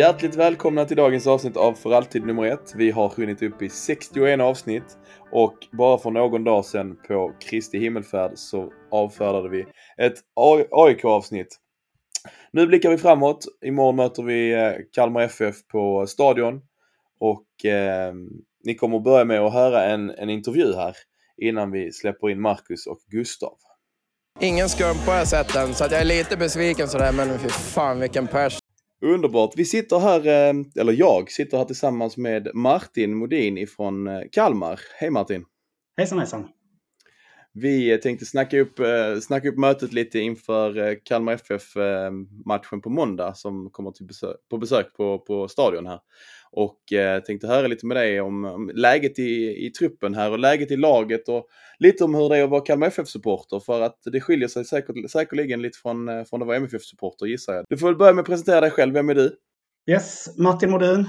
Hjärtligt välkomna till dagens avsnitt av För alltid nummer ett. Vi har hunnit upp i 61 avsnitt och bara för någon dag sedan på Kristi himmelfärd så avfärdade vi ett AIK-avsnitt. Nu blickar vi framåt. Imorgon möter vi eh, Kalmar FF på Stadion och eh, ni kommer börja med att höra en, en intervju här innan vi släpper in Marcus och Gustav. Ingen skumpa har jag sett än, så jag är lite besviken sådär, men fy fan vilken pers. Underbart. Vi sitter här, eh, eller jag sitter här tillsammans med Martin Modin ifrån eh, Kalmar. Hej Martin! Hejsan hejsan! Vi tänkte snacka upp, eh, snacka upp mötet lite inför eh, Kalmar FF-matchen eh, på måndag som kommer till besök, på besök på, på stadion här. Och tänkte höra lite med dig om, om läget i, i truppen här och läget i laget och lite om hur det är att vara Kalmar FF-supporter för att det skiljer sig säkert, säkerligen lite från, från att vara MFF-supporter gissar jag. Du får väl börja med att presentera dig själv, vem är du? Yes, Martin Modin,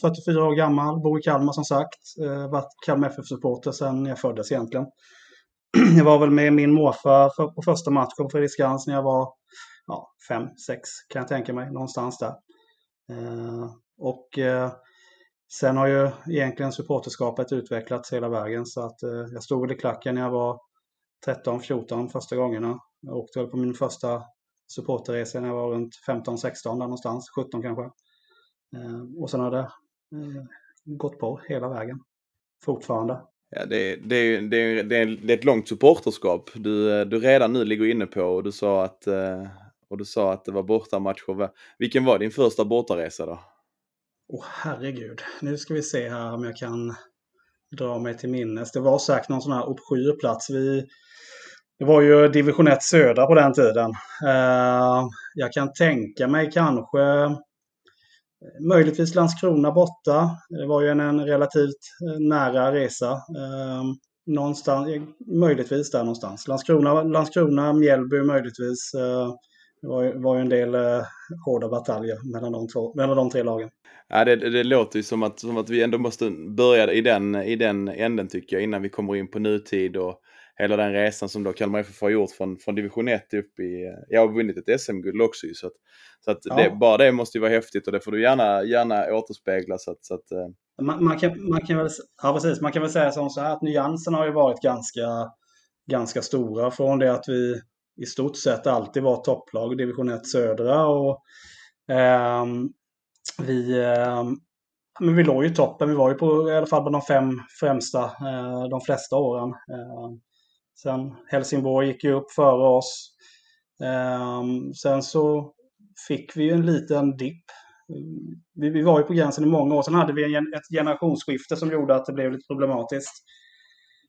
44 år gammal, bor i Kalmar som sagt. Varit Kalmar FF-supporter sedan jag föddes egentligen jag var väl med min morfar för, på första matchen på Fredriksskans när jag var ja, fem, sex kan jag tänka mig, någonstans där. Eh, och eh, sen har ju egentligen supporterskapet utvecklats hela vägen så att eh, jag stod väl i klacken när jag var 13-14 första gångerna. Jag åkte väl på min första supporterresa när jag var runt 15-16 där någonstans, 17 kanske. Eh, och sen har det eh, gått på hela vägen. Fortfarande. Ja, det, det, det, det, är ett långt supporterskap du, du redan nu ligger inne på och du sa att, eh, och du sa att det var bortamatcher. Vilken var din första bortaresa då? Åh oh, herregud, nu ska vi se här om jag kan dra mig till minnes. Det var säkert någon sån här obskyr plats. Vi, det var ju division 1 södra på den tiden. Uh, jag kan tänka mig kanske möjligtvis Landskrona borta. Det var ju en, en relativt eh, nära resa. Ehm, någonstans, eh, möjligtvis där någonstans. Landskrona, Landskrona Mjällby möjligtvis. Eh, det var, var ju en del eh, hårda bataljer mellan de, två, mellan de tre lagen. Ja, det, det låter ju som att, som att vi ändå måste börja i den, i den änden tycker jag innan vi kommer in på nutid och hela den resan som då Kalmar FF har gjort från, från division 1 upp i, jag har vunnit ett SM-guld också så att, så att ja. det, bara det måste ju vara häftigt och det får du gärna, gärna återspegla så att, så att eh. man, man, kan, man, kan väl, ja, precis, man kan väl säga som så här att nyanserna har ju varit ganska, ganska stora från det att vi i stort sett alltid var topplag, division 1 södra och eh, vi, eh, men vi låg ju i toppen. Vi var ju på i alla fall på de fem främsta eh, de flesta åren. Eh, sen Helsingborg gick ju upp före oss. Ehm, sen så fick vi ju en liten dipp. Vi, var ju på gränsen i många år. Sen hade vi ett generationsskifte som gjorde att det blev lite problematiskt.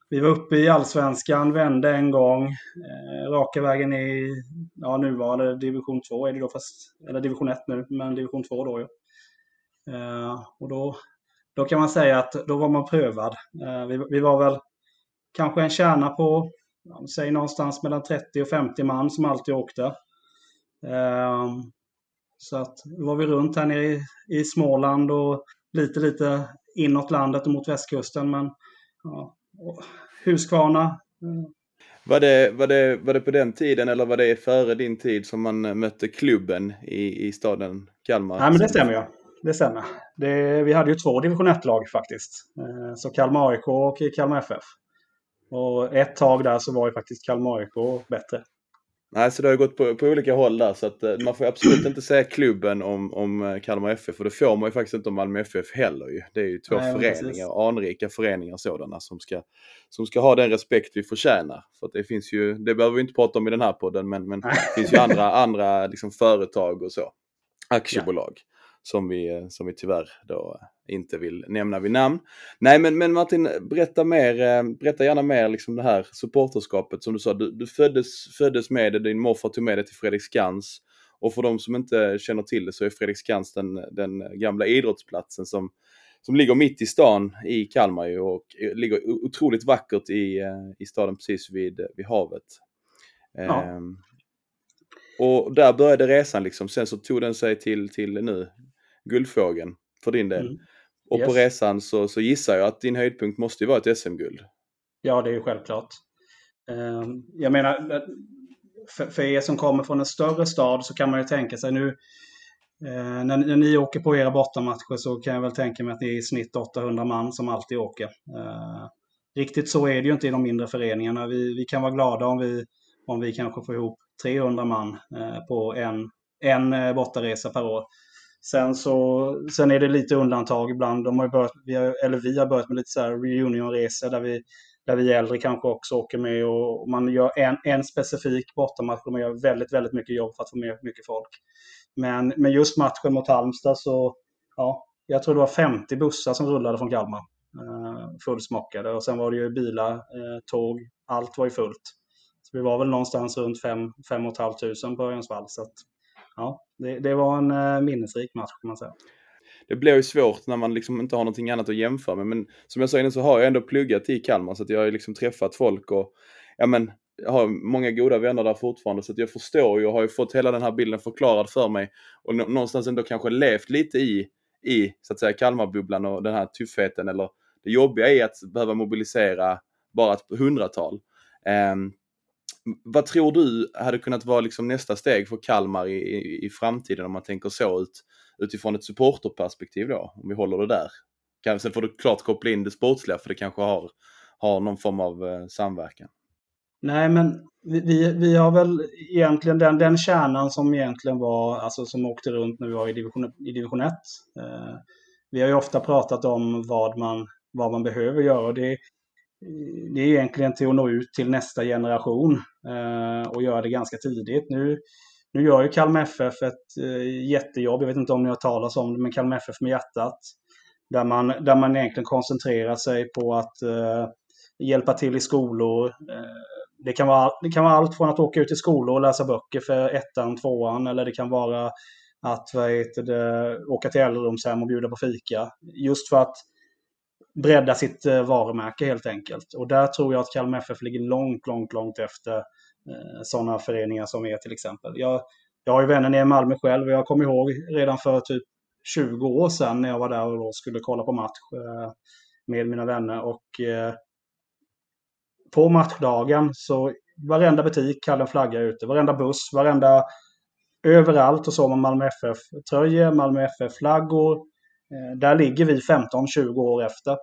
Vi var uppe i allsvenskan, vände en gång, eh, raka vägen i ja, nuvarande division 2 är det då fast, eller division 1 nu, men division 2 då ju. Eh, och då, då kan man säga att då var man prövad. Eh, vi, vi var väl kanske en kärna på, säg någonstans mellan 30 och 50 man som alltid åkte. Eh, så att var vi runt här nere i, i Småland och lite, lite inåt landet och mot västkusten. Men ja, Huskvarna. Var det, var, det, var det på den tiden eller var det före din tid som man mötte klubben i, i staden Kalmar? Nej, men det stämmer ju det stämmer. Det, vi hade ju två division 1-lag faktiskt. Eh, så Kalmar AIK och Kalmar FF. Och ett tag där så var ju faktiskt Kalmar AIK bättre. Nej, så det har gått på, på olika håll där så att eh, man får absolut inte säga klubben om, om eh, Kalmar FF och det får man ju faktiskt inte om Malmö FF heller ju. Det är ju två Nej, föreningar, precis. anrika föreningar sådana som ska, som ska ha den respekt vi förtjänar. För det finns ju, det behöver vi inte prata om i den här podden men, men det finns ju andra, andra liksom företag och så. Aktiebolag. Ja som vi, som vi tyvärr då inte vill nämna vid namn. Nej men, men Martin, berätta, mer, eh, berätta gärna mer liksom det här supporterskapet som du sa. Du, du föddes, föddes med det, din morfar tog med dig till Fredriksskans. Och för de som inte känner till det så är Fredriksskans den, den gamla idrottsplatsen som, som ligger mitt i stan i Kalmar och ligger otroligt vackert i, eh, i staden precis vid, vid havet. Ja. Ehm, och där började resan liksom. Sen så tog den sig till, till nu guldfågeln för din del. Mm. Och yes. på resan så, så gissar jag att din höjdpunkt måste ju vara ett SM-guld. Ja, det är ju självklart. Ehm, jag menar, för, för er som kommer från en större stad så kan man ju tänka sig nu Eh, när, ni åker på era bortamatcher så kan jag väl tänka mig att det är i snitt 800 man som alltid åker. Eh, riktigt så är det ju inte i de mindre föreningarna. Vi, vi kan vara glada om vi, om vi kanske får ihop 300 man eh, på en, en eh, bortaresa per år. Sen, så, sen är det lite undantag ibland. De har börjat, vi har, eller vi har börjat med lite så här reunionresor där vi, där vi äldre kanske också åker med och man gör en, en specifik bortamatch och man gör väldigt, väldigt mycket jobb för att få med mycket folk. Men, men just matchen mot Halmstad så, ja, jag tror det var 50 bussar som rullade från Kalmar. Eh, fullsmockade och sen var det ju bilar, eh, tåg, allt var ju fullt. Så vi var väl någonstans runt 5 5 500 på Örjansvall. Så att, ja, det, det, var en eh, minnesrik match kan man säga. Det blir ju svårt när man liksom inte har någonting annat att jämföra med. Men som jag sa innan så har jag ändå pluggat i Kalmar så att jag har liksom träffat folk och ja men jag har många goda vänner där fortfarande så att jag förstår ju och har ju fått hela den här bilden förklarad för mig och någonstans ändå kanske levt lite i, i så att säga Kalmarbubblan och den här tuffheten eller det jobbiga är att behöva mobilisera bara ett hundratal. Um, vad tror du hade kunnat vara liksom nästa steg för Kalmar i, i, i framtiden om man tänker så ut, utifrån ett supporterperspektiv då, om vi håller det där? Sen får du klart koppla in det sportsliga för det kanske har, har någon form av eh, samverkan. Nej, men vi, vi har väl egentligen den, den kärnan som egentligen var, alltså som åkte runt när vi var i division, i division 1. Eh, vi har ju ofta pratat om vad man, vad man behöver göra och det, Eh, det är egentligen till att nå ut till nästa generation eh, och göra det ganska tidigt. Nu, nu gör ju Kalmar FF ett eh, jättejobb, jag vet inte om ni har talat om det, men Kalmar FF med hjärtat. Där man, där man egentligen koncentrerar sig på att eh, hjälpa till i skolor, eh, det kan, vara, det kan vara allt från att åka ut i skolor och läsa böcker för ettan, tvåan eller det kan vara att vad heter det, åka till äldreomshem och bjuda på fika. Just för att bredda sitt eh, varumärke helt enkelt. Och där tror jag att Kalmar FF ligger långt, långt, långt efter eh, sådana föreningar som är till exempel. Jag, jag har ju vänner nere i Malmö själv och jag kommer ihåg redan för typ 20 år sedan när jag var där och skulle kolla på match eh, med mina vänner. Och på matchdagen så varenda butik hade en flagga ute. Varenda buss, varenda... Överallt och så med man Malmö FF-tröjor, Malmö FF-flaggor. Eh, där ligger vi 15-20 år efter.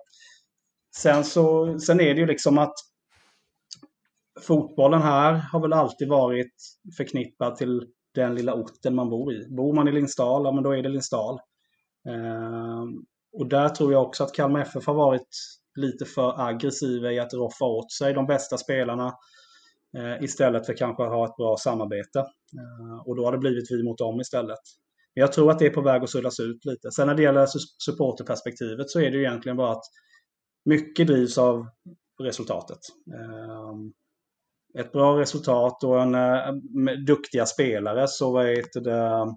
Sen, så, sen är det ju liksom att fotbollen här har väl alltid varit förknippad till den lilla orten man bor i. Bor man i Lindsdal, ja men då är det Lindsdal. Ehm, och där tror jag också att Kalmar FF har varit lite för aggressiva i att roffa åt sig de bästa spelarna eh, istället för kanske att ha ett bra samarbete. Ehm, och då har det blivit vi mot dem istället. Men jag tror att det är på väg att suddas ut lite. Sen när det gäller supporterperspektivet så är det ju egentligen bara att mycket drivs av resultatet. Ehm, ett bra resultat och en eh, med duktiga spelare så, vet det,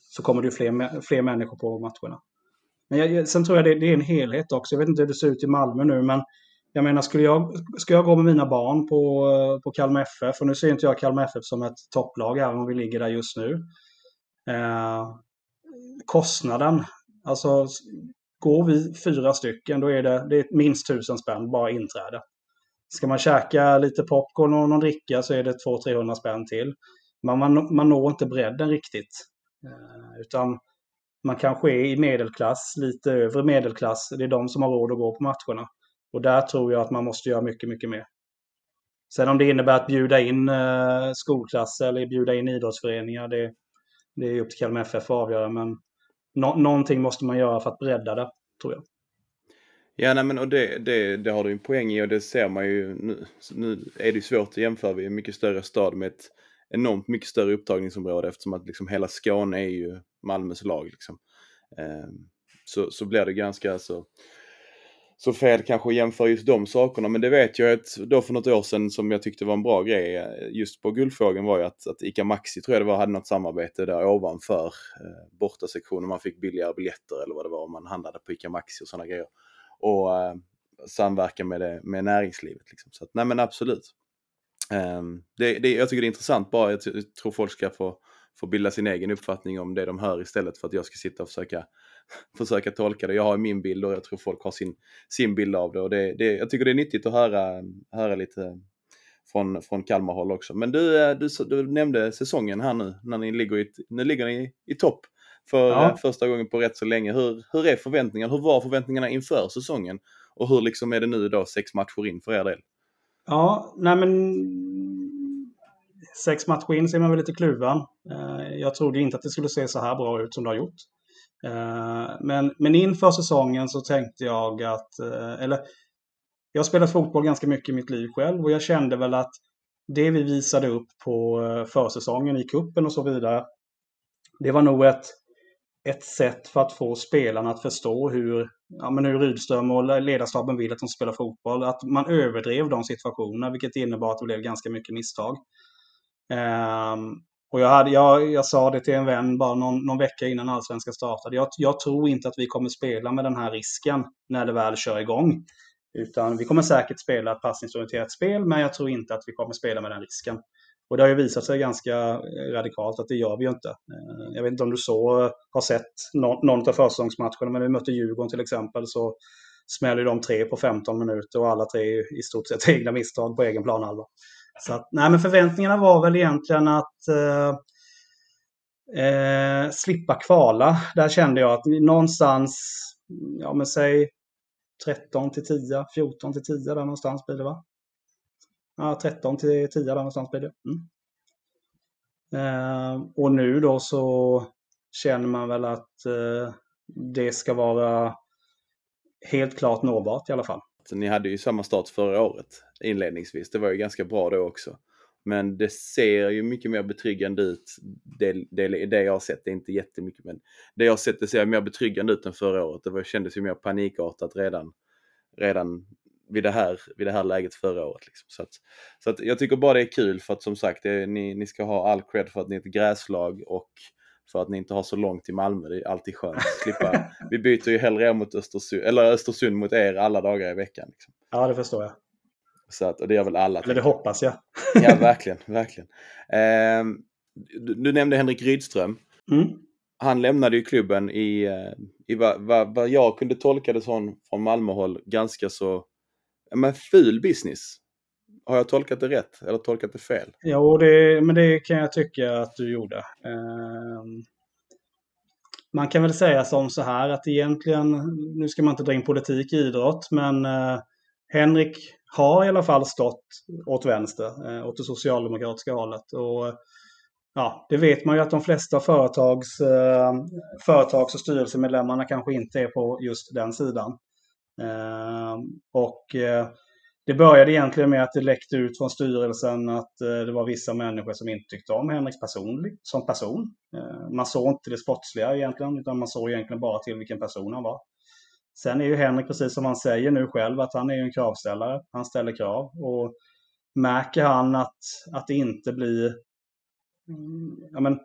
så kommer det fler, fler människor på matcherna. Men jag, sen tror jag det, det, är en helhet också. Jag vet inte hur det ser ut i Malmö nu, men jag menar, skulle jag, ska jag gå med mina barn på, på Kalmar FF, och nu ser inte jag Kalmar FF som ett topplag, även om vi ligger där just nu. Eh, kostnaden, alltså går vi fyra stycken, då är det, det är minst tusen spänn bara inträde. Ska man käka lite popcorn och någon dricka så är det 200-300 spänn till. Men man, man når inte bredden riktigt. Eh, utan man kanske är i medelklass, lite övre medelklass. Det är de som har råd att gå på matcherna. Och där tror jag att man måste göra mycket, mycket mer. Sen om det innebär att bjuda in eh, skolklasser eller bjuda in idrottsföreningar, det, det är upp till Kalmar FF att avgöra. Men no någonting måste man göra för att bredda det, tror jag. Ja, nej, men och det, det, det har du en poäng i och det ser man ju nu. Nu är det svårt att jämföra vid en mycket större stad med ett enormt mycket större upptagningsområde eftersom att liksom hela Skåne är ju Malmös lag. Liksom. Ehm, så, så blir det ganska så, så fel kanske att jämföra just de sakerna. Men det vet jag att då för något år sedan som jag tyckte var en bra grej eh, just på Guldfågeln var ju att, att ICA Maxi tror jag det var hade något samarbete där ovanför eh, bortasektionen. Man fick billigare biljetter eller vad det var om man handlade på ICA Maxi och sådana grejer. Och eh, samverka med, det, med näringslivet. Liksom. Så att, nej men absolut. Um, det, det, jag tycker det är intressant bara, jag, jag tror folk ska få, få bilda sin egen uppfattning om det de hör istället för att jag ska sitta och försöka, försöka tolka det. Jag har min bild och jag tror folk har sin, sin bild av det. Och det, det jag tycker det är nyttigt att höra, höra lite från, från Kalmar håll också. Men du, du, du nämnde säsongen här nu, när ni ligger i, nu ligger ni i topp för ja. första gången på rätt så länge. Hur, hur är förväntningarna? Hur var förväntningarna inför säsongen? Och hur liksom är det nu då, sex matcher in för er del? Ja, nej men sex matcher in så är man väl lite kluven. Eh, jag trodde inte att det skulle se så här bra ut som det har gjort. Eh, men, men inför säsongen så tänkte jag att, eh, eller jag har spelat fotboll ganska mycket i mitt liv själv och jag kände väl att det vi visade upp på eh, försäsongen i kuppen och så vidare, det var nog ett, ett sätt för att få spelarna att förstå hur, ja, men hur Rydström och ledarstaben vill att de spelar fotboll. Att man överdrev de situationerna, vilket innebar att det blev ganska mycket misstag. Um, och jag, hade, jag, jag sa det till en vän bara någon, någon vecka innan allsvenskan startade. Jag, jag, tror inte att vi kommer spela med den här risken när det väl kör igång. Utan vi kommer säkert spela ett passningsorienterat spel, men jag tror inte att vi kommer spela med den risken. Och det har ju visat sig ganska eh, radikalt att det gör vi ju inte. Eh, jag vet inte om du så eh, har sett någon, någon av försäsongsmatcherna, men vi mötte Djurgården till exempel så smäller de tre på 15 minuter och alla tre i stort sett egna misstag på egen planhalva. Så att, nej, men förväntningarna var väl egentligen att eh, eh, slippa kvala. Där kände jag att någonstans, ja men säg 13 till 10, 14 till 10 där någonstans blir det va? Ja, 13 till 10 där någonstans blir det. Mm. Eh, och nu då så känner man väl att eh, det ska vara helt klart nåbart i alla fall. Ni hade ju samma start förra året inledningsvis. Det var ju ganska bra då också. Men det ser ju mycket mer betryggande ut. Det, det, det jag har sett, det är inte jättemycket men det jag har sett det ser mer betryggande ut än förra året. Det var, kändes ju mer panikartat redan, redan vid, det här, vid det här läget förra året. Liksom. Så, att, så att jag tycker bara det är kul för att som sagt, det, ni, ni ska ha all cred för att ni är ett gräslag och för att ni inte har så långt till Malmö. Det är alltid skönt att slippa. Vi byter ju hellre mot Östersund, eller Östersund mot er alla dagar i veckan. Liksom. Ja, det förstår jag. Så att, och det gör väl alla. Eller det hoppas jag. ja, verkligen. verkligen. Eh, du, du, nämnde Henrik Rydström. Mm. Han lämnade ju klubben i, eh, i vad, vad, vad jag kunde tolka det som från Malmöhåll ganska så men ful business. Har jag tolkat det rätt eller tolkat det fel? Jo, det, men det kan jag tycka att du gjorde. Eh, man kan väl säga som så här att egentligen, nu ska man inte dra in politik i idrott, men eh, Henrik har i alla fall stått åt vänster, eh, åt det socialdemokratiska hållet. Och, ja, det vet man ju att de flesta företags, eh, företags och styrelsemedlemmarna kanske inte är på just den sidan. Eh, och eh, det började egentligen med att det läckte ut från styrelsen att eh, det var vissa människor som inte tyckte om Henrik personlig, som person. Eh, man såg inte det sportsliga egentligen, utan man såg egentligen bara till vilken person han var. Sen är ju Henrik, precis som han säger nu själv, att han är en kravställare. Han ställer krav. Och märker han att, att det inte blir... Ja, men,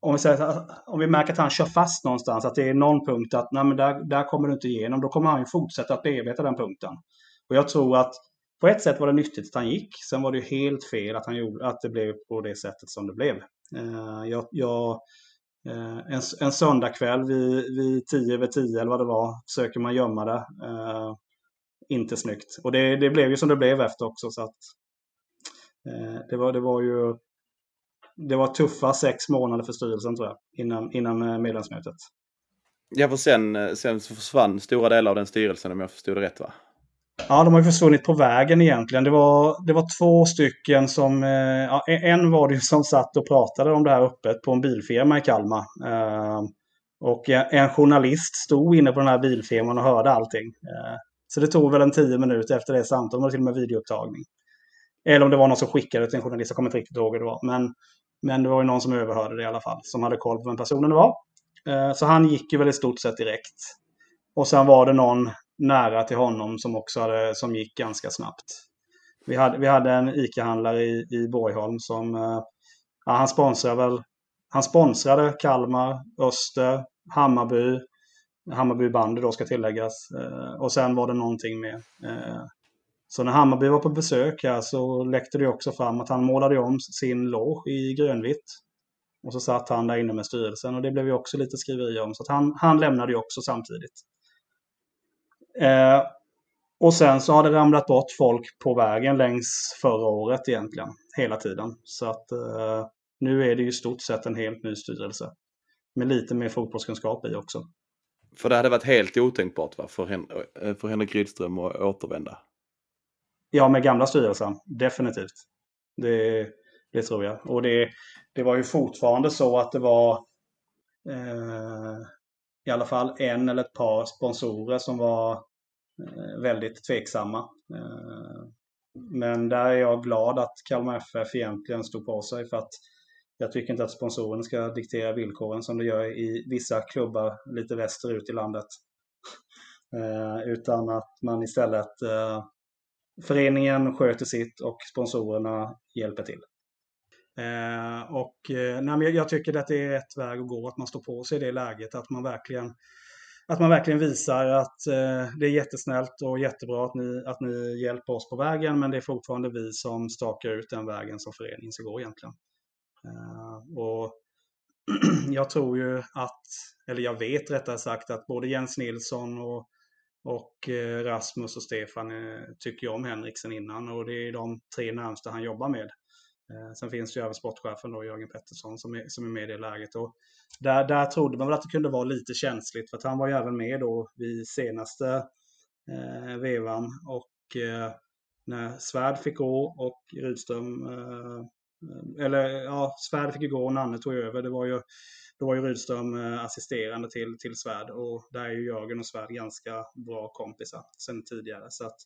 om, vi säger, om vi märker att han kör fast någonstans, att det är någon punkt att nej, men där, där kommer du inte igenom, då kommer han ju fortsätta att bearbeta den punkten. Och jag tror att på ett sätt var det nyttigt att han gick. Sen var det helt fel att, han gjorde, att det blev på det sättet som det blev. Eh, jag, jag, eh, en, en söndagkväll vid, vid 10 över 10 eller vad det var försöker man gömma det. Eh, inte snyggt. Och det, det blev ju som det blev efter också. Så att, eh, det, var, det var ju det var tuffa sex månader för styrelsen tror jag, innan, innan eh, medlemsmötet. Ja, för sen, eh, sen så försvann stora delar av den styrelsen om jag förstod det rätt va? Ja, de har ju försvunnit på vägen egentligen. Det var, det var två stycken som... Eh, ja, e-, en var det ju som satt och pratade om det här öppet på en bilfirma i Kalmar. Eh, och en journalist stod inne på den här bilfirman och hörde allting. Eh, så det tog väl en tio minuter efter det samtalet. och till och med videoupptagning. Eller om det var någon som skickade till en journalist. Jag kommer inte riktigt ihåg hur det var. Men, men det var ju någon som överhörde det i alla fall. Som hade koll på vem personen det var. Så han gick ju väl i stort sett direkt. Och sen var det någon nära till honom som också hade, som gick ganska snabbt. Vi hade, vi hade en ICA-handlare i, i Borgholm som eh, ja, han sponsrade väl han sponsrade Kalmar, Öster, Hammarby, Hammarby bandy då ska tilläggas. Eh, och sen var det någonting med. Eh, så när Hammarby var på besök här så läckte det också fram att han målade om sin loge i grönvitt. Och så satt han där inne med styrelsen och det blev ju också lite skriverier om. Så att han, han lämnade ju också samtidigt. Eh, och sen så har det ramlat bort folk på vägen längs förra året egentligen, hela tiden. Så att eh, nu är det ju stort sett en helt ny styrelse. med lite mer fotbollskunskap i också. För det hade varit helt otänkbart va? För, Hen eh, för Henrik Rydström att återvända? Ja, med gamla styrelsen. Definitivt. Det, det tror jag. Och det, det var ju fortfarande så att det var eh, i alla fall en eller ett par sponsorer som var eh, väldigt tveksamma. Eh, men där är jag glad att Kalmar FF egentligen stod på sig för att jag tycker inte att sponsorerna ska diktera villkoren som det gör i vissa klubbar lite västerut i landet. Eh, utan att man istället föreningen sköter sitt och sponsorerna hjälper till. Eh, och eh, nej, jag tycker att det är rätt väg att gå, att man står på sig i det läget, att man verkligen att man verkligen visar att eh, det är jättesnällt och jättebra att ni, att ni hjälper oss på vägen, men det är fortfarande vi som stakar ut den vägen som föreningen ska gå egentligen. Eh, och jag tror ju att, eller jag vet rättare sagt att både Jens Nilsson och, och eh, Rasmus och Stefan eh, tycker om Henriksen innan och det är de tre närmsta han jobbar med. Eh, sen finns det ju även sportchefen då, Jörgen Pettersson, som är, som är med i det läget. Och där, där trodde man väl att det kunde vara lite känsligt, för att han var ju även med då vid senaste eh, vevan. Och eh, när Svärd fick gå och Rydström, eh, eller ja, Svärd fick ju gå och Nanne tog över. Det var ju, då var ju Rydström eh, assisterande till, till Svärd och där är ju Jörgen och Svärd ganska bra kompisar sedan tidigare. Så att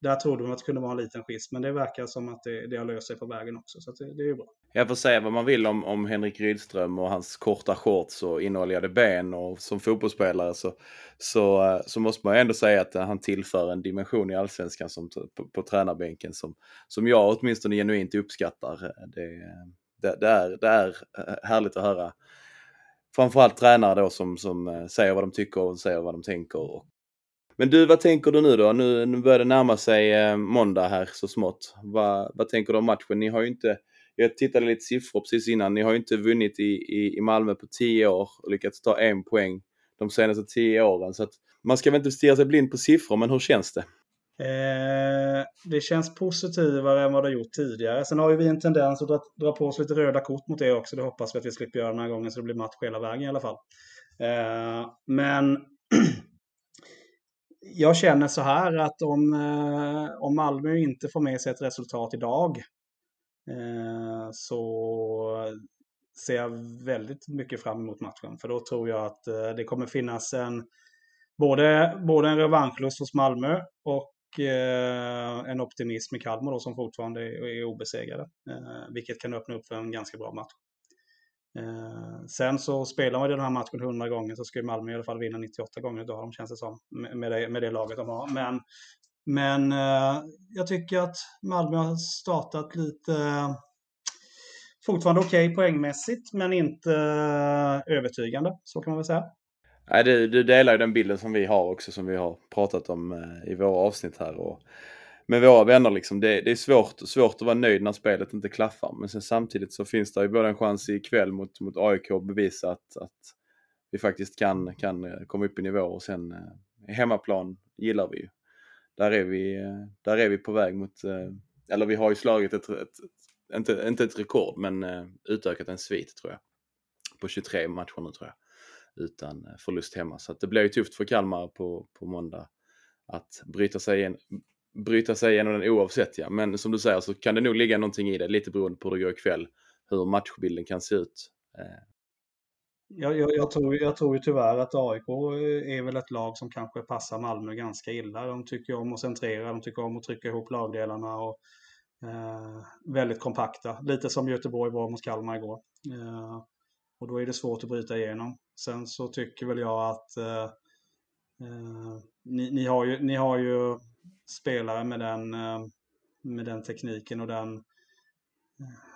där trodde man att det kunde vara en liten skiss, men det verkar som att det, det har löst sig på vägen också, så det, det är ju bra. Jag får säga vad man vill om, om Henrik Rydström och hans korta shorts och inoljade ben och som fotbollsspelare så, så, eh, så måste man ändå säga att han tillför en dimension i allsvenskan som, på, på tränarbänken som, som jag åtminstone genuint uppskattar. Det, det, det, är, det är eh, härligt att höra framförallt tränare då som, som eh, säger vad de tycker och säger vad de tänker och men du, vad tänker du nu då? Nu, nu börjar det närma sig eh, måndag här så smått. Va, vad tänker du om matchen? Ni har ju inte, jag tittade lite siffror precis innan, ni har ju inte vunnit i, i, i Malmö på tio år och lyckats ta en poäng de senaste tio åren. Så att man ska väl inte stirra sig blind på siffror, men hur känns det? Eh, det känns positivare än vad det gjort tidigare. Sen har ju vi en tendens att dra, dra på oss lite röda kort mot det också. Det hoppas vi att vi slipper göra den här gången så det blir match hela vägen i alla fall. Eh, men jag känner så här att om, eh, om Malmö inte får med sig ett resultat idag eh, så ser jag väldigt mycket fram emot matchen. För då tror jag att eh, det kommer finnas en både, både en revanschlust hos Malmö och en optimism i Kalmar då, som fortfarande är obesegrade. vilket kan öppna upp för en ganska bra match. Eh, sen så spelar man den här matchen 100 gånger så ska Malmö i alla fall vinna 98 gånger utav de känns det som. Med det, med det laget de har. Men, men eh, jag tycker att Malmö har startat lite fortfarande okej okay poängmässigt men inte eh, övertygande. Så kan man väl säga. Nej, du, du delar ju den bilden som vi har också som vi har pratat om eh, i våra avsnitt här. Och med våra vänner liksom. Det, det, är svårt, svårt att vara nöjd när spelet inte klaffar. Men sen samtidigt så finns det ju både en chans ikväll mot, mot AIK att bevisa att, att vi faktiskt kan, kan eh, komma upp i nivå och sen eh, hemmaplan gillar vi ju. Där är vi, eh, där är vi på väg mot, eller vi har ju slagit ett, ett, ett inte, inte ett rekord, men utökat en svit tror jag. På 23 matcher nu tror jag. Utan förlust hemma. Så det blir ju tufft för Kalmar på, på måndag att bryta sig, igen, bryta sig igenom den oavsett ja. Men som du säger så kan det nog ligga någonting i det, lite beroende på hur det går ikväll. Hur matchbilden kan se ut. Eh. Jag, jag, jag, tror, jag tror ju tyvärr att AIK eh, är väl ett lag som kanske passar Malmö ganska illa. De tycker om att centrera, de tycker om att trycka ihop lagdelarna och eh, väldigt kompakta. Lite som Göteborg var mot Kalmar igår. Eh, och då är det svårt att bryta igenom. Sen så tycker väl jag att eh, eh ni, ni, har ju, ni har ju spelare med den, eh, med den tekniken och den, eh,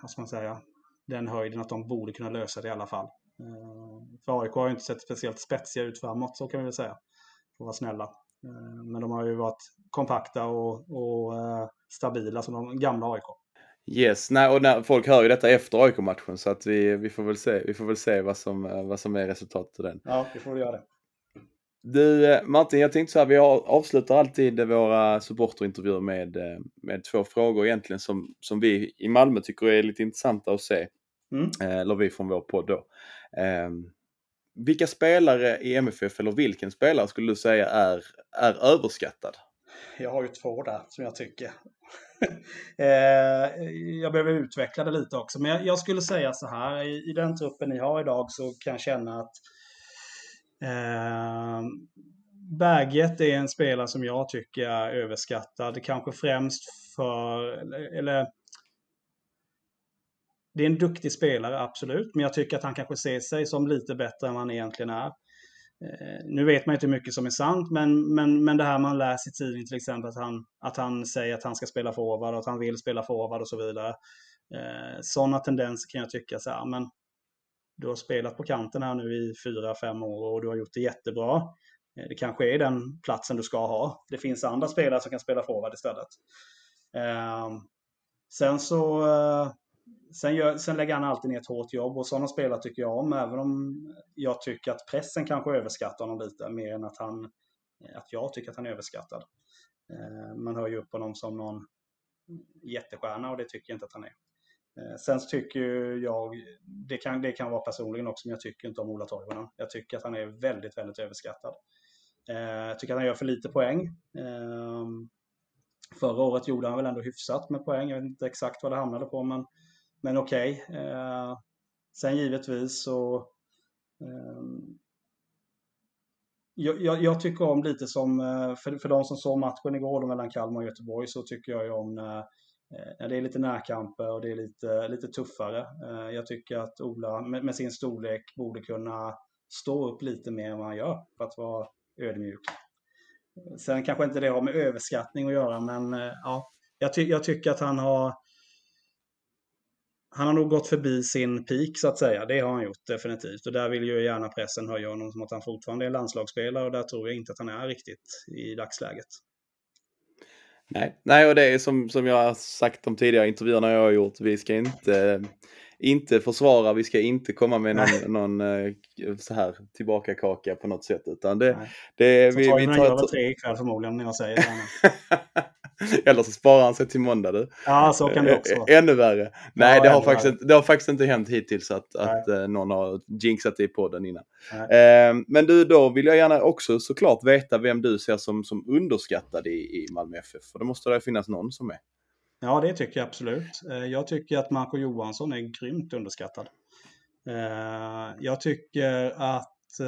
vad ska man säga, den höjden att de borde kunna lösa det i alla fall. Eh, för AIK har ju inte sett speciellt spetsiga ut framåt, så kan vi väl säga. För att vara snälla. Men de har ju varit kompakta och, och stabila som de gamla AIK. Yes, nej, och när, folk hör ju detta efter AIK-matchen så att vi, vi får väl se, vi får väl se vad, som, vad som är resultatet av den. Ja, vi får väl göra det. Du eh, Martin, jag tänkte så här, vi avslutar alltid våra supporterintervjuer med, eh, med två frågor egentligen som, som vi i Malmö tycker är lite intressanta att se. Mm. Eh, eller vi från vår podd då. Ehm, vilka spelare i MFF, eller vilken spelare skulle du säga är, är överskattad? Jag har ju två där som jag tycker. Eh, jag behöver utveckla det lite också, men jag, skulle säga så här. I, I, den truppen ni har idag så kan jag känna att eh, Berget är en spelare som jag tycker är överskattad. Kanske främst för, eller, det är en duktig spelare, absolut. Men jag tycker att han kanske ser sig som lite bättre än vad han egentligen är. Ehm, nu vet man inte hur mycket som är sant, men, men, men det här man läser i tidningen till exempel, att han, att han säger att han ska spela forward och att han vill spela forward och så vidare. Eh, sådana tendenser kan jag tycka så här, men du har spelat på kanten här nu i fyra, fem år och du har gjort det jättebra. Eh, det kanske är den platsen du ska ha. Det finns andra spelare som kan spela forward istället. Ehm, sen så eh, Sen, gör, sen lägger han alltid ner ett hårt jobb och sådana spelare tycker jag om. Även om jag tycker att pressen kanske överskattar honom lite mer än att, han, eh, att jag tycker att han är överskattad. Ehm, man hör ju upp honom som någon jättestjärna och det tycker jag inte att han är. Eh, sen tycker jag, det kan, det kan vara personligen också, men jag tycker inte om Ola Toivonen. Jag tycker att han är väldigt, väldigt överskattad. Eh, jag tycker att han gör för lite poäng. Ehm, förra året gjorde han väl ändå hyfsat med poäng. Jag vet inte exakt vad det hamnade på, men men okej. Okay. Eh, sen givetvis så... Eh, jag, jag, tycker om lite som, eh, för, för de som såg matchen igår mellan Kalmar och Göteborg så tycker jag ju om när Eh, det är lite närkamper och det är lite, lite tuffare. Eh, jag tycker att Ola med, med, sin storlek borde kunna stå upp lite mer än vad han gör för att vara ödmjuk. Eh, sen kanske inte det har med överskattning att göra men eh, ja, jag, ty jag tycker att han har han har nog gått förbi sin peak så att säga. Det har han gjort definitivt. Och där vill ju gärna pressen höja honom som att han fortfarande är landslagsspelare och där tror jag inte att han är riktigt i dagsläget. Nej, Nej och det är som, som jag har sagt de tidigare intervjuerna jag har gjort. Vi ska inte, inte försvara, vi ska inte komma med någon, någon eh, så här tillbaka kaka på något sätt. Utan det, det, så vi, tar vi tar... tre ikväll förmodligen när jag säger det. Eller så sparar han sig till måndag du. Ja, så kan det också vara. Ännu värre. Nej, ja, det, har faktiskt, inte, det har faktiskt inte hänt hittills att, att uh, någon har jinxat det i podden innan. Uh, men du, då vill jag gärna också såklart veta vem du ser som, som underskattad i, i Malmö FF. För det måste det finnas någon som är. Ja, det tycker jag absolut. Eh, jag tycker att Marco Johansson är grymt underskattad. Jag tycker att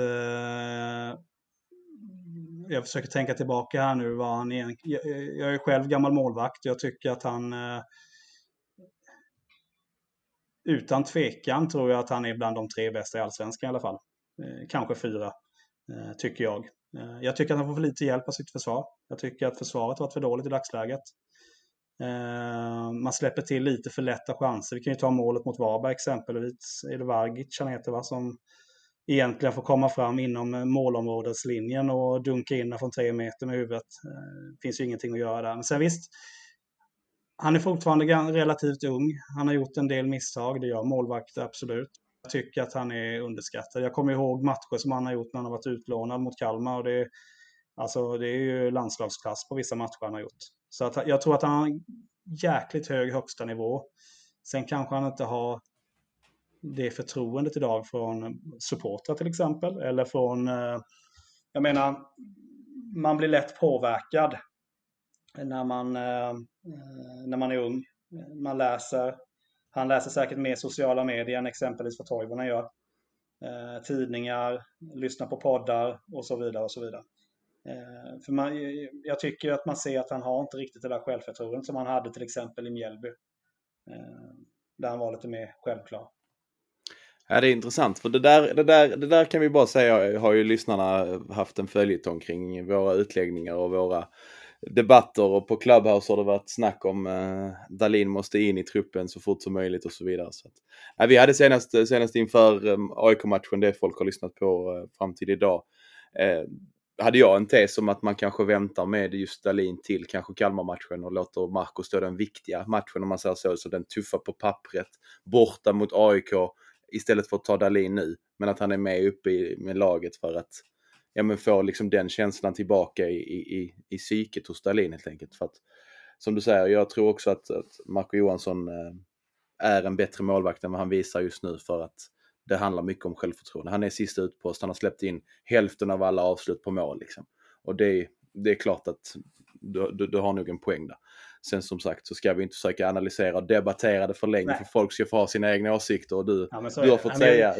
jag försöker tänka tillbaka här nu vad han är. Jag är själv gammal målvakt. Jag tycker att han eh, utan tvekan tror jag att han är bland de tre bästa i allsvenskan i alla fall. Eh, kanske fyra, eh, tycker jag. Eh, jag tycker att han får för lite hjälp av sitt försvar. Jag tycker att försvaret varit för dåligt i dagsläget. Eh, man släpper till lite för lätta chanser. Vi kan ju ta målet mot Varberg exempelvis. Är det Vargic han heter va? Som egentligen får komma fram inom målområdeslinjen och dunka in från tre meter med huvudet. Det finns ju ingenting att göra där. Men sen visst, han är fortfarande relativt ung. Han har gjort en del misstag, det gör målvakter absolut. Jag tycker att han är underskattad. Jag kommer ihåg matcher som han har gjort när han har varit utlånad mot Kalmar. Och det, alltså, det är ju landslagsklass på vissa matcher han har gjort. Så att, jag tror att han har en jäkligt hög högsta nivå. Sen kanske han inte har det förtroendet idag från supportrar till exempel. Eller från, eh, jag menar, man blir lätt påverkad när man, eh, när man är ung. Man läser, han läser säkert mer sociala medier än exempelvis vad Toivonen gör. Eh, tidningar, lyssnar på poddar och så vidare och så vidare. För man, jag tycker att man ser att han har inte riktigt det där självförtroendet som han hade till exempel i Mjällby. Där han var lite mer självklar. Ja, det är intressant för det där, det, där, det där kan vi bara säga har ju lyssnarna haft en följetong kring våra utläggningar och våra debatter och på Clubhouse har det varit snack om eh, Dalin måste in i truppen så fort som möjligt och så vidare. Så att, ja, vi hade senast, senast inför eh, AIK-matchen, det folk har lyssnat på eh, fram till idag, eh, hade jag en tes om att man kanske väntar med just Dalin till kanske Kalmar-matchen och låter Marco stå den viktiga matchen om man säger så, så den tuffa på pappret, borta mot AIK istället för att ta Dalin nu. Men att han är med uppe i, med laget för att ja, men få liksom den känslan tillbaka i, i, i psyket hos Dalin helt enkelt. För att, som du säger, jag tror också att, att Marco Johansson eh, är en bättre målvakt än vad han visar just nu för att det handlar mycket om självförtroende. Han är sista utpost, han har släppt in hälften av alla avslut på mål. Liksom. Och det, det är klart att du, du, du har nog en poäng där. Sen som sagt så ska vi inte försöka analysera och debattera det för länge Nej. för folk ska få ha sina egna åsikter och du, ja, du har fått ja, säga...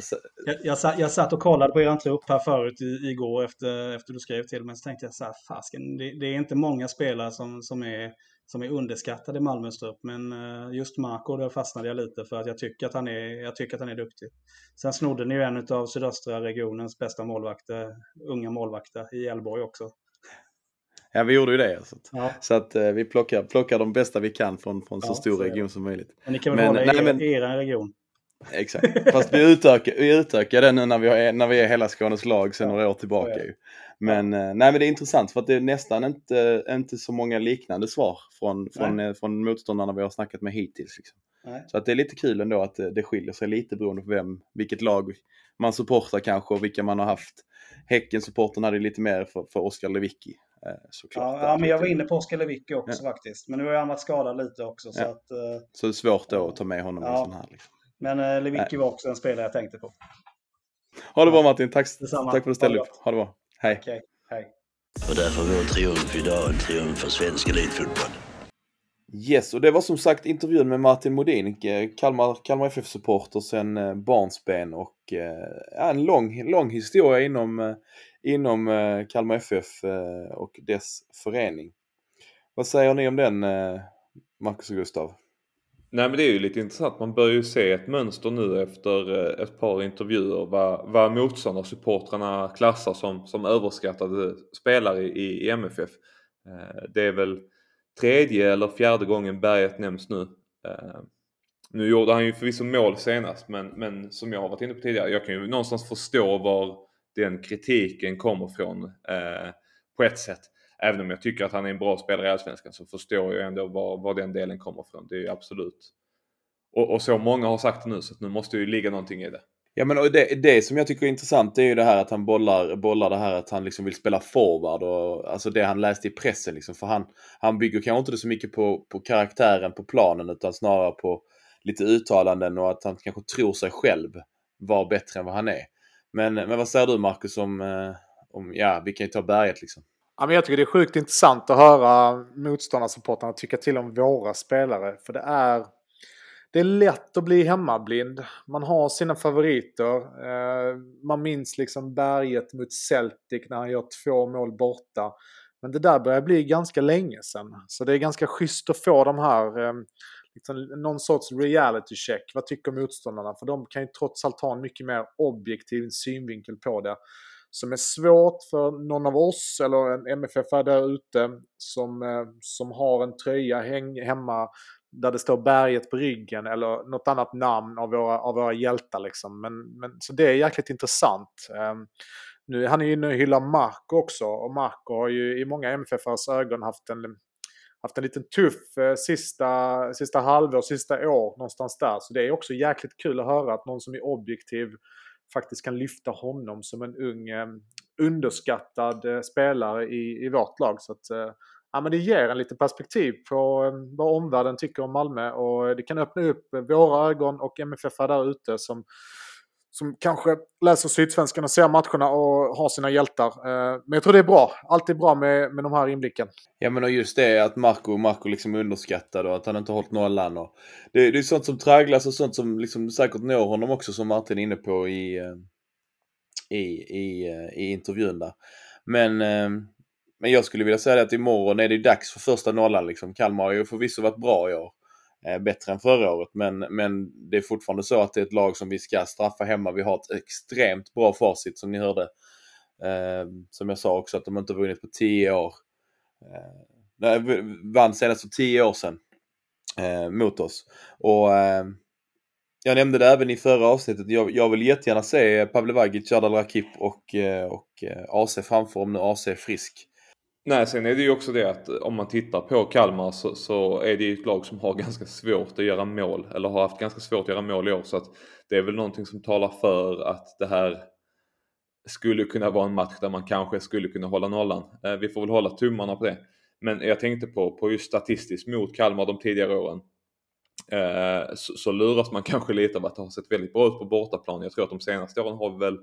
Jag, jag, satt, jag satt och kollade på er trupp här förut i, igår efter, efter du skrev till mig så tänkte jag så här, fasken, det, det, är inte många spelare som, som, är, som är underskattade i Malmös trupp men eh, just Marco då fastnade jag lite för att jag tycker att han är, jag tycker att han är duktig. Sen snodde ni ju en av sydöstra regionens bästa målvakter, unga målvakter i Elborg också. Ja, vi gjorde ju det. Så att, ja. så att eh, vi plockar, plockar de bästa vi kan från, från så ja, stor så region som möjligt. Men ni kan väl men, hålla nej, er, men, er region? Exakt, fast vi utökar, vi utökar den nu när vi, har, när vi är hela Skånes lag sedan ja, några år tillbaka. Ju. Men. Eh, nej, men det är intressant för att det är nästan inte, inte så många liknande svar från, från, eh, från motståndarna vi har snackat med hittills. Liksom. Så att det är lite kul ändå att det, det skiljer sig lite beroende på vem, vilket lag man supportar kanske och vilka man har haft. Häcken-supporten hade lite mer för, för Oskar Lewicki. Eh, såklart. Ja, ja, men jag var inne på Oskar Lewicki också ja. faktiskt. Men nu har han varit skadad lite också. Så, att, uh, så det är svårt då att ta med honom ja. i sån här. Liksom. Men uh, Lewicki var också en spelare jag tänkte på. Ha det bra Martin. Tack, tack för att du ställde upp. Ha det bra. Hej. Okay. Hej. Och därför vår triumf idag en triumf för svensk elitfotboll. Yes, och det var som sagt intervjun med Martin Modin, eh, Kalmar, Kalmar FF-supporter sen eh, barnsben och eh, ja, en lång, lång historia inom, inom Kalmar FF och dess förening. Vad säger ni om den, Marcus och Gustav? Nej men det är ju lite intressant. Man börjar ju se ett mönster nu efter ett par intervjuer vad, vad motståndarsupportrarna klassar som, som överskattade spelare i, i MFF. Det är väl tredje eller fjärde gången Berget nämns nu. Eh, nu gjorde han ju förvisso mål senast men, men som jag har varit inne på tidigare, jag kan ju någonstans förstå var den kritiken kommer från eh, på ett sätt. Även om jag tycker att han är en bra spelare i Allsvenskan så förstår jag ändå var, var den delen kommer från. Det är ju absolut. Och, och, så många har sagt det nu så att nu måste ju ligga någonting i det. Ja men det, det som jag tycker är intressant är ju det här att han bollar, bollar det här att han liksom vill spela forward och alltså det han läste i pressen liksom. För han, han bygger kanske inte det så mycket på, på karaktären på planen utan snarare på lite uttalanden och att han kanske tror sig själv vara bättre än vad han är. Men, men vad säger du Marcus om, eh, om, ja vi kan ju ta berget liksom. Ja, men jag tycker det är sjukt intressant att höra motståndarsupportrarna tycka till om våra spelare. För det är, det är lätt att bli hemmablind. Man har sina favoriter. Eh, man minns liksom berget mot Celtic när han gör två mål borta. Men det där börjar bli ganska länge sedan. Så det är ganska schysst att få de här eh, liksom någon sorts reality check. Vad tycker motståndarna? För de kan ju trots allt ha en mycket mer objektiv synvinkel på det. Som är svårt för någon av oss eller en MFF där ute som, eh, som har en tröja häng, hemma där det står berget på ryggen eller något annat namn av våra, av våra hjältar. Liksom. Men, men, så det är jäkligt intressant. Um, nu, han är ju inne och hyllar Marco också och Marco har ju i många MFFs ögon haft en haft en liten tuff eh, sista, sista halvår, sista år någonstans där. Så det är också jäkligt kul att höra att någon som är objektiv faktiskt kan lyfta honom som en ung eh, underskattad eh, spelare i, i vårt lag. Så att, eh, ja, men det ger en lite perspektiv på ehm, vad omvärlden tycker om Malmö och det kan öppna upp våra ögon och MFF där ute som som kanske läser Sydsvenskan och ser matcherna och har sina hjältar. Eh, men jag tror det är bra. Alltid bra med, med de här inblicken. Ja men och just det att Marco, Marco liksom är underskattad och att han inte hållit nollan. Och det, det är sånt som tragglas och sånt som liksom säkert når honom också som Martin är inne på i, eh, i, i, eh, i intervjun där. Men, ehm, men jag skulle vilja säga att imorgon är det dags för första nollan. Liksom. Kalmar har ju förvisso varit bra i år. Eh, bättre än förra året. Men, men det är fortfarande så att det är ett lag som vi ska straffa hemma. Vi har ett extremt bra facit som ni hörde. Eh, som jag sa också att de inte vunnit på 10 år. Eh, vann senast för 10 år sedan eh, mot oss. Och eh, jag nämnde det även i förra avsnittet. Jag, jag vill jättegärna se Pavle Vagic, Jardal Rakip och, eh, och eh, AC framför om nu AC är frisk. Nej, sen är det ju också det att eh, om man tittar på Kalmar så, så, är det ju ett lag som har ganska svårt att göra mål. Eller har haft ganska svårt att göra mål i år. Så att det är väl någonting som talar för att det här skulle kunna vara en match där man kanske skulle kunna hålla nollan. Eh, vi får väl hålla tummarna på det. Men jag tänkte på, på just statistiskt mot Kalmar de tidigare åren. Eh, så, så luras man kanske lite av att det har sett väldigt bra ut på bortaplan. Jag tror att de senaste åren har vi väl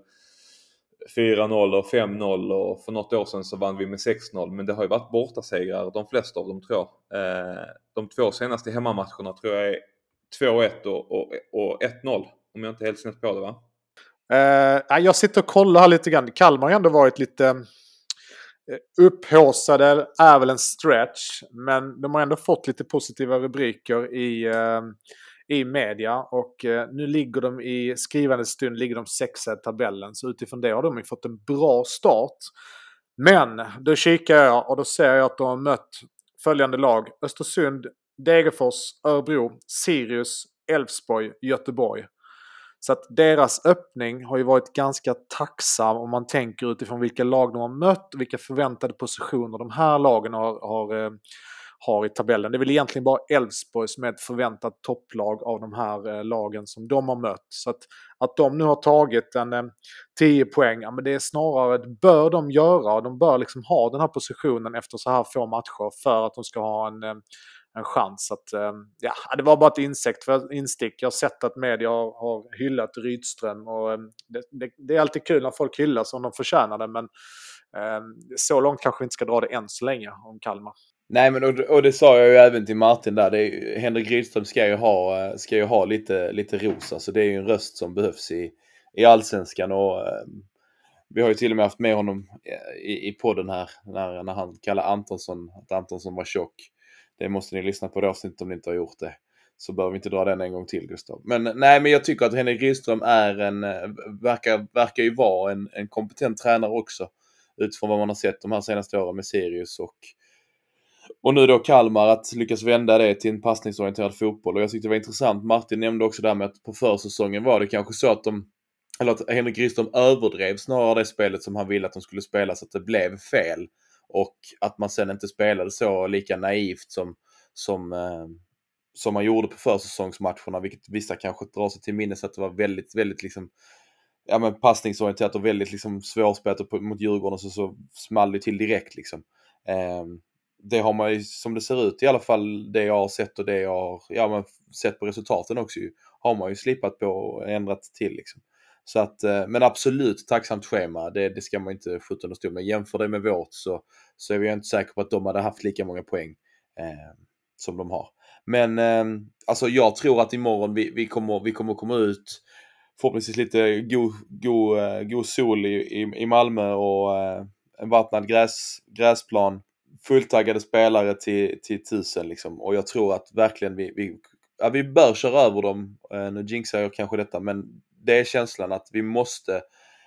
4-0 och 5-0 och för något år sedan så vann vi med 6-0. Men det har ju varit bortasegrar de flesta av dem tror jag. Eh, de två senaste hemmamatcherna tror jag är 2-1 och, och, och 1-0. Om jag inte är helt snett på det va? Uh, jag sitter och kollar här lite grann. Kalmar har ändå varit lite upphåsade upphaussade, är väl en stretch. Men de har ändå fått lite positiva rubriker i, uh, i media. Och eh, nu ligger de i skrivande stund ligger de sexa i tabellen. Så utifrån det har de ju fått en bra start. Men då kikar jag och då ser jag att de har mött följande lag. Östersund, Degerfors, Örebro, Sirius, Elfsborg, Göteborg. Så att deras öppning har ju varit ganska tacksam om man tänker utifrån vilka lag de har mött och vilka förväntade positioner de här lagen har, har, eh, har i tabellen. Det är väl egentligen bara Elfsborg som är ett förväntat topplag av de här eh, lagen som de har mött. Så att, att de nu har tagit en eh, 10 poäng, ja, men det är snarare, det bör de göra. De bör liksom ha den här positionen efter så här få matcher för att de ska ha en eh, en chans. Att, eh, ja, det var bara ett insekt för instick. Jag har sett att media har, har hyllat Rydström och eh, det, det, det, är alltid kul när folk hyllas om de förtjänar det. Men eh, så långt kanske vi inte ska dra det än så länge om Kalmar. Nej, men och, och det sa jag ju även till Martin där. Det är, Henrik Rydström ska ju ha, eh, ska ju ha lite, lite ros. Alltså det är ju en röst som behövs i, i allsvenskan. Och, eh, vi har ju till och med haft med honom eh, i, i podden här när, när han kallar Antonsson att Antonsson var tjock. Det måste ni lyssna på det avsnittet om ni inte har gjort det. Så behöver vi inte dra den en gång till Gustav. Men nej, men jag tycker att Henrik Rydström är en, eh, verkar, verkar ju vara en, en kompetent tränare också. Utifrån vad man har sett de här senaste åren med Sirius och och nu då Kalmar att lyckas vända det till en passningsorienterad fotboll. Och jag tyckte det var intressant. Martin nämnde också där med att på försäsongen var det kanske så att de eller att Henrik Rydström överdrev snarare det spelet som han ville att de skulle spela så att det blev fel. Och att man sen inte spelade så lika naivt som, som, eh, som man gjorde på försäsongsmatcherna, vilket vissa kanske drar sig till minnes att det var väldigt, väldigt liksom ja, men passningsorienterat och väldigt liksom svårspelat mot Djurgården så, så small det till direkt liksom. Eh, det har man ju, som det ser ut i alla fall, det jag har sett och det jag har ja, men sett på resultaten också ju, har man ju slipat på och ändrat till liksom. Så att, eh, men absolut tacksamt schema, det, det ska man inte skjuta under stol med. Jämför det med vårt så, så är vi inte säkra på att de hade haft lika många poäng eh, som de har. Men eh, alltså jag tror att imorgon vi, vi, kommer, vi kommer komma ut förhoppningsvis lite god, god, eh, god sol i, i, i Malmö och eh, en vattnad gräs, gräsplan. Fulltaggade spelare till, till tusen liksom. Och jag tror att verkligen vi, vi, ja, vi bör köra över dem. Eh, nu jinxar jag kanske detta men det är känslan att vi måste,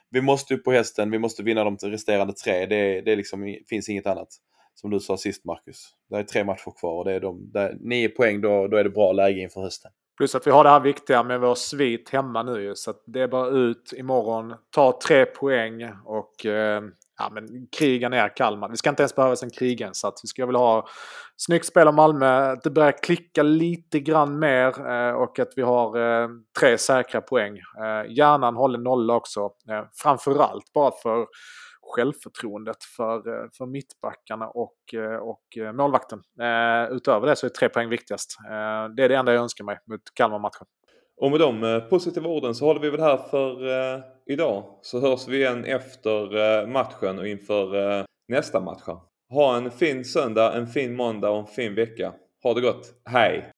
vi måste upp på hästen, vi måste vinna de resterande tre. Det, det liksom, finns inget annat. Som du sa sist Marcus. Det är tre matcher kvar och det är de, där, nio poäng då, då är det bra läge inför hösten. Plus att vi har det här viktiga med vår svit hemma nu ju. Så att det är bara ut imorgon, ta tre poäng och eh, ja, men kriga ner Kalmar. Det ska inte ens behövas en kriginsats. Vi skulle vilja ha snyggt spel av Malmö, att det börjar klicka lite grann mer eh, och att vi har eh, tre säkra poäng. Eh, gärna en hållen nolla också. Eh, framförallt bara för självförtroendet för, eh, för mittbackarna och, eh, och eh, målvakten. utöver det så är tre poäng viktigast. det är det enda jag önskar mig mot Kalmar-matchen. Och med de eh, positiva orden så håller vi väl här för eh, idag. Så hörs vi igen efter eh, matchen och inför eh, nästa match. Ha en fin söndag, en fin måndag och en fin vecka. Ha det gott. Hej!